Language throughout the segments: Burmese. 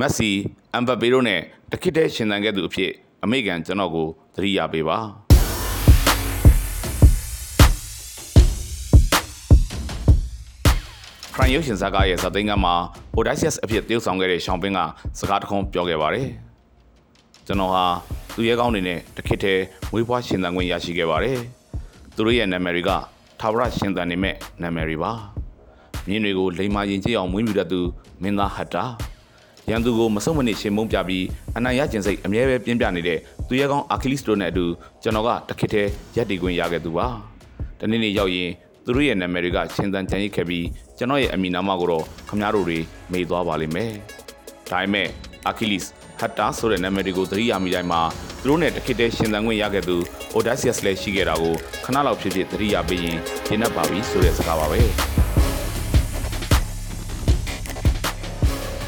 မက်ဆီအမ်ဘပေတို့နဲ့တခစ်တဲ့ရှင်သန်ခဲ့သူအဖြစ်အမေရိကန်ကျွန်တော်ကိုသတိရပေးပါခရိုင်ရုပ်ရှင်ဇာတ်ကားရဲ့ဇာတ်သိမ်းကမှာ Odysseus အဖြစ်တည်ဆောင်ခဲ့တဲ့ရှောင်းပင်းကစကားတစ်ခုပြောခဲ့ပါတယ်ကျွန်တော်ဟာသူရဲကောင်းတွေနဲ့တခစ်တဲ့မွေးဖွားရှင်သန်ခွင့်ရရှိခဲ့ပါတယ်သူတို့ရဲ့နာမည်တွေကထာဝရရှင်သန်နေမဲ့နာမည်တွေပါမြင်းတွေကိုလိမ္မာရင်ကြည့်အောင်မွေးမြူတတ်သူမင်းသားဟတ်တာ ရန်သူကိုမဆုံးမနစ်ရှင်မုံပြပြီးအနိုင်ရကျင်စိတ်အမြဲပဲပြင်းပြနေတဲ့သူရဲကောင်းအာခီလစ်တို့နဲ့အတူကျွန်တော်ကတခစ်သေးရက်တီခွင့်ရခဲ့သူပါ။တနေ့နေ့ရောက်ရင်သူတို့ရဲ့နာမည်တွေကရှင်းသန်ကြံ့ရစ်ခဲ့ပြီးကျွန်တော်ရဲ့အမည်နာမကိုတော့ခမားတို့တွေမေ့သွားပါလိမ့်မယ်။ဒါပေမဲ့အာခီလစ်ဟတ်တာဆိုတဲ့နာမည်တွေကိုသတိရမိတိုင်းမှာသူတို့နဲ့တခစ်သေးရှင်သန်ခွင့်ရခဲ့သူ Odysseus လည်းရှိခဲ့တာကိုခဏလောက်ဖြစ်ဖြစ်သတိရပြီးရင်ရှင်းတတ်ပါပြီဆိုတဲ့စကားပါပဲ။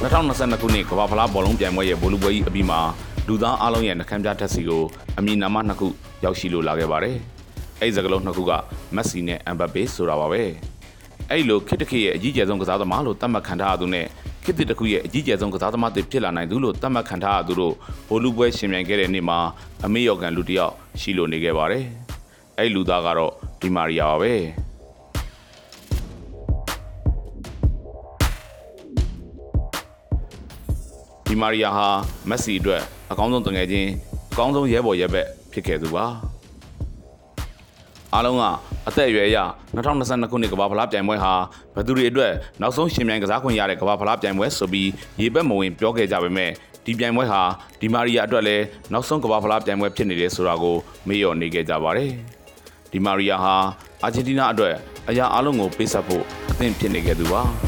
2022ခုနှစ်ကမ္ဘာဖလားဘောလုံးပြိုင်ပွဲရဲ့ဘောလုံးပွဲကြီးအပြီးမှာလူသားအလုံးရဲ့နှကမ်းပြတက်စီကိုအမည်နာမနှစ်ခုရောက်ရှိလို့လာခဲ့ပါတယ်။အဲ့ဒီစကားလုံးနှစ်ခုကမက်ဆီနဲ့အမ်ဘပေဆိုတာပါပဲ။အဲ့လိုခစ်တခေရဲ့အကြီးကျယ်ဆုံးကစားသမားလို့သတ်မှတ်ခံထားရသူနဲ့ခစ်တစ်တစ်ခုရဲ့အကြီးကျယ်ဆုံးကစားသမားတွေဖြစ်လာနိုင်သူလို့သတ်မှတ်ခံထားရသူတို့ဘောလုံးပွဲရှင်ပြိုင်ခဲ့တဲ့နေ့မှာအမေယော်ကန်လူတစ်ယောက်ရှိလို့နေခဲ့ပါတယ်။အဲ့လူသားကတော့ဒီမာရီယာပါပဲ။ ဒီမာရီယာဟာမက်ဆီအတွက်အကောင်းဆုံးတငယ်ချင်းအကောင်းဆုံးရဲဘော်ရဲဘက်ဖြစ်ခဲ့သူပါအားလုံးကအသက်အရွယ်အရ2022ခုနှစ်ကမ္ဘာဖလားပြိုင်ပွဲဟာဘယ်သူတွေအတွက်နောက်ဆုံးရှင်ပြိုင်ကစားခွင့်ရတဲ့ကမ္ဘာဖလားပြိုင်ပွဲဆိုပြီးရေပက်မဝင်ပြောခဲ့ကြပေမဲ့ဒီပြိုင်ပွဲဟာဒီမာရီယာအတွက်လည်းနောက်ဆုံးကမ္ဘာဖလားပြိုင်ပွဲဖြစ်နေတယ်ဆိုတာကိုမေ့လျော့နေခဲ့ကြပါတယ်ဒီမာရီယာဟာအာဂျင်တီးနားအတွက်အရာအလုံးကိုပေးဆက်ဖို့အသင့်ဖြစ်နေခဲ့သူပါ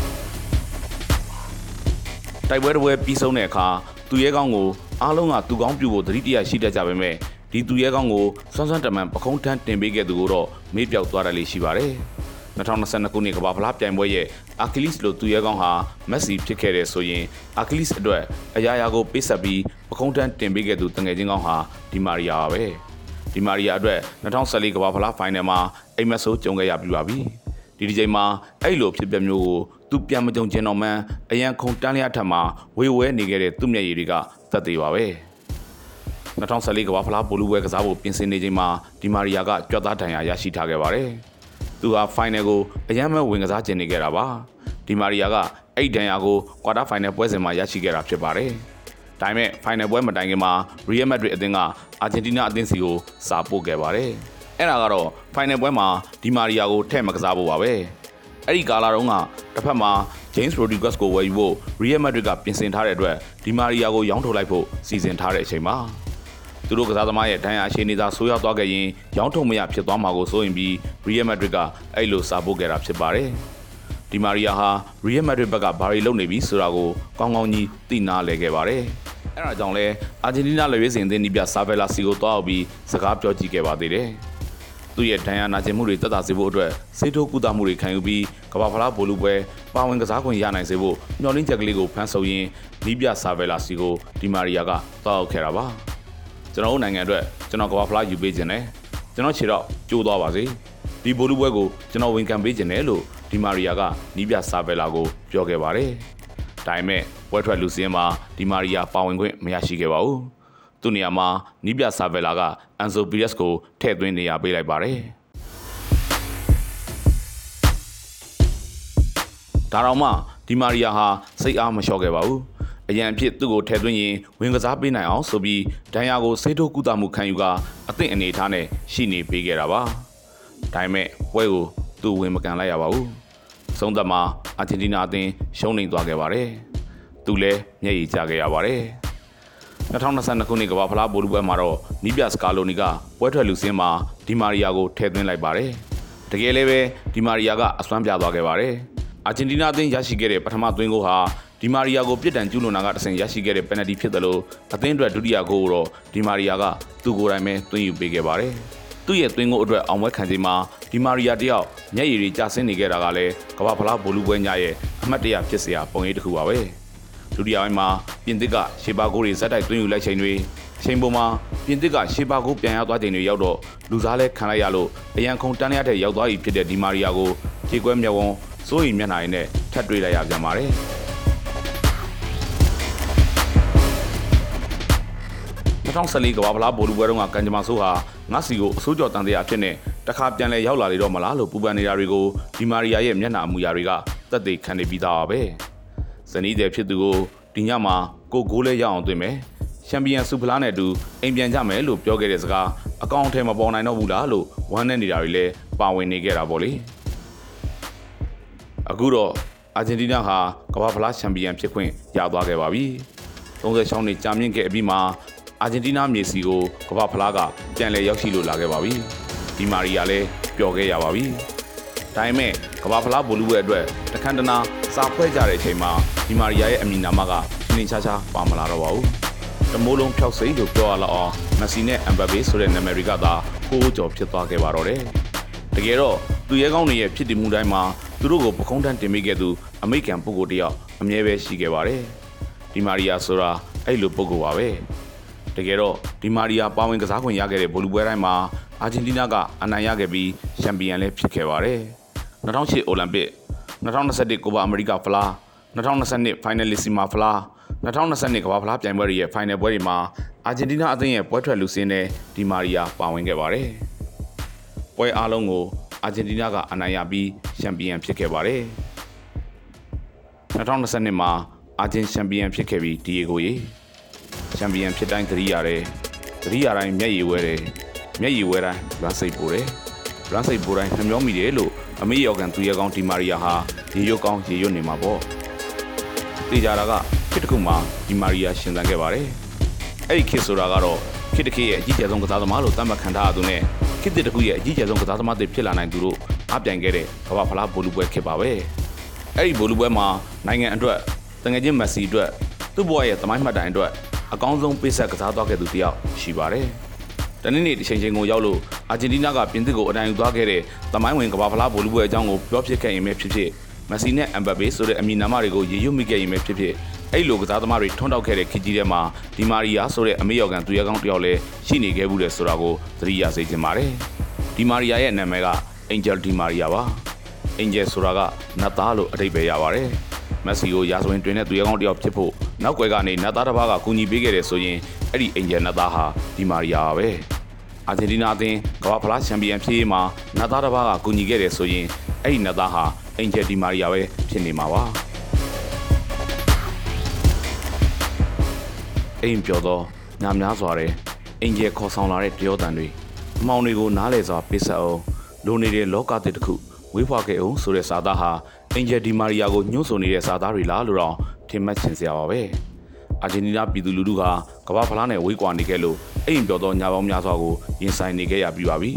တိုက်ပွဲတစ်ပွဲပြီးဆုံးတဲ့အခါသူရဲကောင်းကိုအားလုံးကသူကောင်းပြုဖို့သတိတရရှိတတ်ကြပေမဲ့ဒီသူရဲကောင်းကိုစွမ်းစွမ်းတမန်ပခုံးထမ်းတင်ပေးခဲ့သူကိုတော့မေ့ပြောက်သွားတယ်လို့ရှိပါတယ်။2022ခုနှစ်ကမ္ဘာဖလားပြိုင်ပွဲရဲ့အာကီလစ်လိုသူရဲကောင်းဟာမက်ဆီဖြစ်ခဲ့တဲ့ဆိုရင်အာကီလစ်အတွက်အရာရာကိုပေးဆက်ပြီးပခုံးထမ်းတင်ပေးခဲ့သူတငယ်ချင်းကောင်းဟာဒီမာရီယာပါပဲ။ဒီမာရီယာအတွက်2014ကမ္ဘာဖလားဖိုင်နယ်မှာအိမ်မက်ဆိုးကြုံခဲ့ရပြီးပါပြီ။ ဒီဒီချိန်မှာအဲ့လိုဖြစ်ပျက်မျိုးကိုသူပြန်မကြုံကျင်တော့မှန်းအရန်ခုံတန်းလျက်ထက်မှာဝေဝဲနေခဲ့တဲ့သူ့မျက်ရည်တွေကသက်သေးပါပဲ2014ကမ္ဘာဖလားပိုလူပွဲကစားဖို့ပြင်ဆင်နေချိန်မှာဒီမာရီယာကကြွက်သားဒဏ်ရာရရှိထားခဲ့ပါတယ်သူဟာဖိုင်နယ်ကိုအရန်မဲ့ဝင်ကစားကျင်နေခဲ့တာပါဒီမာရီယာကအဲ့ဒဏ်ရာကိုကွာတာဖိုင်နယ်ပွဲစဉ်မှာရရှိခဲ့တာဖြစ်ပါတယ်ဒါပေမဲ့ဖိုင်နယ်ပွဲမတိုင်ခင်မှာရီယယ်မက်ဒရစ်အသင်းကအာဂျင်တီးနားအသင်းစီကိုစာပို့ခဲ့ပါတယ် အဲ့ဒါကတော့ဖိုင်နယ်ပွဲမှာဒီမာရီယာကိုထည့်မကစားဖို့ပါပဲအဲ့ဒီကာလာတုန်းကတစ်ဖက်မှာ James Rodriguez ကိုဝယ်ယူဖို့ Real Madrid ကပြင်ဆင်ထားတဲ့အတွက်ဒီမာရီယာကိုရောင်းထုတ်လိုက်ဖို့စီစဉ်ထားတဲ့အချိန်မှာသူတို့ကစားသမားရဲ့ဒဏ်ရာအခြေအနေသာဆိုးရွားသွားခဲ့ရင်ရောင်းထုတ်မရဖြစ်သွားမှာကိုစိုးရင်ပြီး Real Madrid ကအဲ့လိုစာပို့ခဲ့တာဖြစ်ပါတယ်ဒီမာရီယာဟာ Real Madrid ဘက်ကဘာတွေလုပ်နေပြီဆိုတာကိုကောင်းကောင်းကြီးသိနာလဲခဲ့ပါတယ်အဲ့ဒါကြောင့်လဲအာဂျင်တီးနားလက်ရွေးစင်သင်းနီးပြဆာဗယ်လာစီကိုတွားအောင်ပြီးစကားပြောကြည့်ခဲ့ပါသေးတယ် သူ့ရဲ့ဒဏ်ရာနာကျင်မှုတွေတက်တာစေဖို့အတွက်စေထိုးကူတာမှုတွေခံယူပြီးကမ္ဘာဖလားဘိုလ်လူပွဲပါဝင်ကစားခွင့်ရနိုင်စေဖို့မျှော်လင့်ချက်ကလေးကိုဖန်ဆုပ်ရင်းနီးပြဆာဗယ်လာစီကိုဒီမာရီယာကတောက်ခဲ့တာပါကျွန်တော်တို့နိုင်ငံအတွက်ကျွန်တော်ကမ္ဘာဖလားယူပေးခြင်းနဲ့ကျွန်တော်ခြေတော့ကျိုးသွားပါစေဒီဘိုလ်လူပွဲကိုကျွန်တော်ဝန်ခံပေးခြင်းနဲ့လို့ဒီမာရီယာကနီးပြဆာဗယ်လာကိုပြောခဲ့ပါတယ်ဒါပေမဲ့ပွဲထွက်လူစင်းမှာဒီမာရီယာပါဝင်ခွင့်မရရှိခဲ့ပါဘူး သူ့နေရာမှာနီးပြဆာဗယ်လာကအန်ဆိုပီရက်စ်ကိုထည့်သွင်းနေရပေးလိုက်ပါတယ်ဒါတော့မှဒီမာရီယာဟာစိတ်အားမလျှော့ခဲ့ပါဘူးအရန်အဖြစ်သူ့ကိုထည့်သွင်းရင်ဝင်ကစားပေးနိုင်အောင်ဆိုပြီးဒဏ်ရာကိုစေးထိုးကုသမှုခံယူကအသင့်အနေထားနဲ့ရှိနေပေးခဲ့တာပါဒါပေမဲ့ပွဲကိုသူ့ဝင်မကန်လိုက်ရပါဘူးဆုံးသက်မှာအာဂျင်တီးနာအသင်းရှုံးနိမ့်သွားခဲ့ပါတယ်သူလည်းမျက်ရည်ကျခဲ့ရပါတယ် 2022ခုနှစ်ကမ္ဘာဖလားဗိုလ်လူပွဲမှာတော့နီးပြစကာလိုနီကပွဲထွက်လူစင်းမှာဒီမာရီယာကိုထည့်သွင်းလိုက်ပါတယ်။တကယ်လည်းပဲဒီမာရီယာကအစွမ်းပြသွားခဲ့ပါတယ်။အာဂျင်တီးနားအသင်းရရှိခဲ့တဲ့ပထမသွင်းဂိုးဟာဒီမာရီယာကိုပြစ်ဒဏ်ကျူးလွန်တာကတဆင့်ရရှိခဲ့တဲ့ပယ်နယ်တီဖြစ်တယ်လို့အသင်းအတွက်ဒုတိယဂိုးကိုတော့ဒီမာရီယာကသူ့ကိုယ်တိုင်ပဲသွင်းယူပေးခဲ့ပါတယ်။သူ့ရဲ့သွင်းဂိုးအတွက်အောင်ပွဲခံချိန်မှာဒီမာရီယာတယောက်မျက်ရည်တွေကျဆင်းနေခဲ့တာကလည်းကမ္ဘာဖလားဗိုလ်လူပွဲညရဲ့အမှတ်တရဖြစ်စရာပုံရိပ်တစ်ခုပါပဲ။ ဒုတိယပိုင်းမှာပြင်သစ်ကရှေပါကိုတွေဇက်တိုက်သွင်းယူလိုက်ချိန်တွေအချိန်ပေါ်မှာပြင်သစ်ကရှေပါကိုပြန်ရောက်သွားချိန်တွေရောက်တော့လူစားလဲခံလိုက်ရလို့အရန်ခုံတန်းရတဲ့ရောက်သွားပြီဖြစ်တဲ့ဒီမာရီယာကိုခြေကွဲမျက်ဝန်းစိုးရိမ်မျက်နှာရင်းနဲ့ထပ်တွေ့လိုက်ရပြန်ပါတယ်။2014ကမ္ဘာဖလားဘောလုံးပွဲတုန်းကကန်ဂျမာဆိုးဟာငါစီကိုအစိုးကြော်တန်တဲ့အဖြစ်နဲ့တခါပြန်လဲရောက်လာလေတော့မလားလို့ပူပန်နေတာတွေကိုဒီမာရီယာရဲ့မျက်နှာအမူအရာတွေကသက်သေခံနေပြီးသားပါပဲ ဇနီးတဲ့ဖြစ်သူကိုဒီညမှာကိုဂိုးလဲရအောင်သွင်းမယ်ချန်ပီယံဆူဖလားနဲ့အတူအိမ်ပြန်ကြမယ်လို့ပြောခဲ့တဲ့စကားအကောင့်ထဲမပေါ်နိုင်တော့ဘူးလားလို့ဝမ်းနဲ့နေတာတွေလည်းပါဝင်နေခဲ့တာပေါ့လေအခုတော့အာဂျင်တီးနားဟာကမ္ဘာဖလားချန်ပီယံဖြစ်ခွင့်ရသွားခဲ့ပါပြီ36နှစ်ကြာမြင့်ခဲ့အပြီးမှာအာဂျင်တီးနားမြေစီကိုကမ္ဘာဖလားကပြန်လည်ရောက်ရှိလို့လာခဲ့ပါပြီဒီမာရီယာလည်းပျော်ခဲ့ရပါပြီဒါပေမဲ့ကမ္ဘာဖလားဘောလုံးပွဲအတွက်တခန်းတနာစာဖွဲ့ကြတဲ့အချိန်မှာ ဒီမာရီယာရဲ့အမည်နာမကနှင်းချာချာပါမလာတော့ပါဘူးတမိုးလုံးဖြောက်စိမ့်လို့ပြောရလောက်အောင်မက်ဆီနဲ့အမ်ဘဘေဆိုတဲ့နာမည်တွေကသာကိုးကြော်ဖြစ်သွားခဲ့ပါတော့တယ်တကယ်တော့သူရဲကောင်းတွေရဲ့ဖြစ်တည်မှုတိုင်းမှာသူတို့ကိုပခုံးတန်းတင်မိခဲ့သူအမေရိကန်ပုဂ္ဂိုလ်တယောက်အမြဲပဲရှိခဲ့ပါတယ်ဒီမာရီယာဆိုတာအဲ့လိုပုဂ္ဂိုလ်ပါပဲတကယ်တော့ဒီမာရီယာပါဝင်ကစားခွင့်ရခဲ့တဲ့ဘောလုံးပွဲတိုင်းမှာအာဂျင်တီးနားကအနိုင်ရခဲ့ပြီးချန်ပီယံလည်းဖြစ်ခဲ့ပါတယ်2008အိုလံပစ်2021ကိုပါအမေရိကဖလား 2022 Finalissima ဖလား2022ကမ္ဘာဖလားပြိုင်ပွဲတွေရဲ့ final ပွဲတွေမှာအာဂျင်တီးနားအသင်းရဲ့ပွဲထွက်လူစင်းတဲ့ဒီမာရီယာပါဝင်ခဲ့ပါတယ်။ပွဲအားလုံးကိုအာဂျင်တီးနားကအနိုင်ရပြီးချန်ပီယံဖြစ်ခဲ့ပါတယ်။2022မှာအာဂျင်ချန်ပီယံဖြစ်ခဲ့ပြီးဒီယေကိုရေချန်ပီယံဖြစ်တိုင်းသတိရတယ်။သတိရတိုင်းမျက်ရည်ဝဲတယ်။မျက်ရည်ဝဲတိုင်းဗလန်စိတ်ပိုတယ်။ဗလန်စိတ်ပိုတိုင်းနှမျောမိတယ်လို့အမေယောကန်သူရဲကောင်းဒီမာရီယာဟာရေရွတ်ကောင်းရေရွတ်နေမှာပေါ့။ တေးကြတာကခေတ်တစ်ခုမှာဒီမာရီယာရှင်သန်ခဲ့ပါတယ်။အဲ့ဒီခေတ်ဆိုတာကတော့ခေတ်တစ်ခေတ်ရဲ့အကြီးကျယ်ဆုံးကစားသမားလို့သတ်မှတ်ခံထားရသူနဲ့ခေတ်တစ်ခုရဲ့အကြီးကျယ်ဆုံးကစားသမားတွေဖြစ်လာနိုင်သူတို့အပြိုင်ခဲ့တဲ့ကမ္ဘာဖလားဘောလုံးပွဲခေတ်ပါပဲ။အဲ့ဒီဘောလုံးပွဲမှာနိုင်ငံအတွက်တငယ်ချင်းမက်ဆီအတွက်သူ့ဘဝရဲ့သမိုင်းမှတ်တိုင်အတွက်အကောင်းဆုံးပေးဆက်ကစားသွားခဲ့သူတစ်ယောက်ရှိပါတယ်။တနေ့နေ့တစ်ချိန်ချိန်ကိုရောက်လို့အာဂျင်တီးနားကပြင်သစ်ကိုအနိုင်ယူသွားခဲ့တဲ့သမိုင်းဝင်ကမ္ဘာဖလားဘောလုံးပွဲအကြောင်းကိုပြောဖြစ်ခဲ့ရင်ပဲဖြစ်ဖြစ် မက်ဆီနဲ့အမ်ဘဘေဆိုတဲ့အမည်နာမတွေကိုရေရွတ်မိခဲ့ရင်ပဲဖြစ်ဖြစ်အဲ့လိုကစားသမားတွေထွန်းတောက်ခဲ့တဲ့ခေတ်ကြီးထဲမှာဒီမာရီယာဆိုတဲ့အမေယောကန်သူရဲကောင်းတစ်ယောက်လည်းရှိနေခဲ့ဘူးလေဆိုတာကိုသတိရစေချင်ပါတယ်ဒီမာရီယာရဲ့နာမည်ကအင်ဂျယ်ဒီမာရီယာပါအင်ဂျယ်ဆိုတာကနတ်သားလို့အဓိပ္ပာယ်ရပါတယ်မက်ဆီကိုရာဇဝင်တွင်တဲ့သူရဲကောင်းတစ်ယောက်ဖြစ်ဖို့နောက်ွယ်ကနေနတ်သားတစ်ပါးကကူညီပေးခဲ့တယ်ဆိုရင်အဲ့ဒီအင်ဂျယ်နတ်သားဟာဒီမာရီယာပါပဲအာဂျင်တီးနားအသင်းကမ္ဘာဖလားချန်ပီယံဖြစ်ရေးမှာနတ်သားတစ်ပါးကကူညီခဲ့တယ်ဆိုရင်အဲ့ဒီနတ်သားဟာ အင်ဂျယ်ဒီမာရီယာပဲဖြစ်နေမှာပါအိမ်ပြော်သောညာများစွာတဲ့အင်ဂျယ်ခေါ်ဆောင်လာတဲ့တရောတန်တွေအမောင်တွေကိုနားလေစွာပေးဆက်အောင်လိုနေတဲ့လောကတစ်တစ်ခုဝေးဖွားခဲ့အောင်ဆိုတဲ့စာသားဟာအင်ဂျယ်ဒီမာရီယာကိုညှို့ဆိုနေတဲ့စာသားတွေလားလို့တော့ထင်မှတ်ချင်စရာပါပဲအာဂျင်တီးနားပြည်သူလူထုကကမ္ဘာဖလားနဲ့ဝေးကွာနေခဲ့လို့အိမ်ပြော်သောညာပေါင်းများစွာကိုရင်ဆိုင်နေခဲ့ရပြီးပါပြီ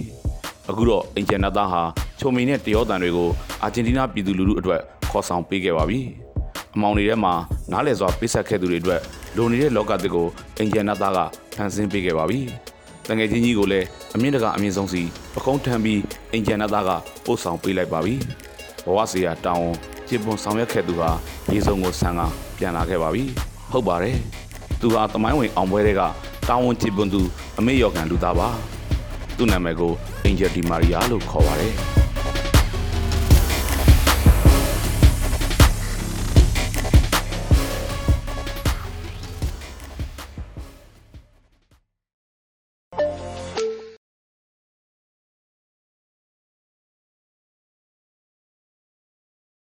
အခုတော့အင်ဂျယ်နတ်သားဟာ ချုံမီနဲ့တရောတန်တွေကိုအာဂျင်တီးနားပြည်သူလူထုအတွက်ခေါ်ဆောင်ပေးခဲ့ပါပြီအမောင်တွေထဲမှာနားလည်စွာပေးဆက်ခဲ့သူတွေအတွက်လိုနေတဲ့လောကတစ်ကိုအင်ဂျင်နတ်သားကဖန်ဆင်းပေးခဲ့ပါပြီ။တငယ်ချင်းကြီးကိုလည်းအမြင့်တကအမြင့်ဆုံးစီပကုံးထမ်းပြီးအင်ဂျင်နတ်သားကပို့ဆောင်ပေးလိုက်ပါပြီ။ဘဝစီယာတောင်းချစ်ပွန်ဆောင်ရွက်ခဲ့သူဟာဒီဆုံးကိုဆန်းကပြန်လာခဲ့ပါပြီ။ဟုတ်ပါတယ်။သူဟာတမိုင်းဝင်အောင်ပွဲတွေကတောင်းဝန်ချစ်ပွန်သူအမေယောကန်လူသားပါ။သူ့နာမည်ကိုအင်ဂျယ်ဒီမာရီယာလို့ခေါ်ပါတယ်။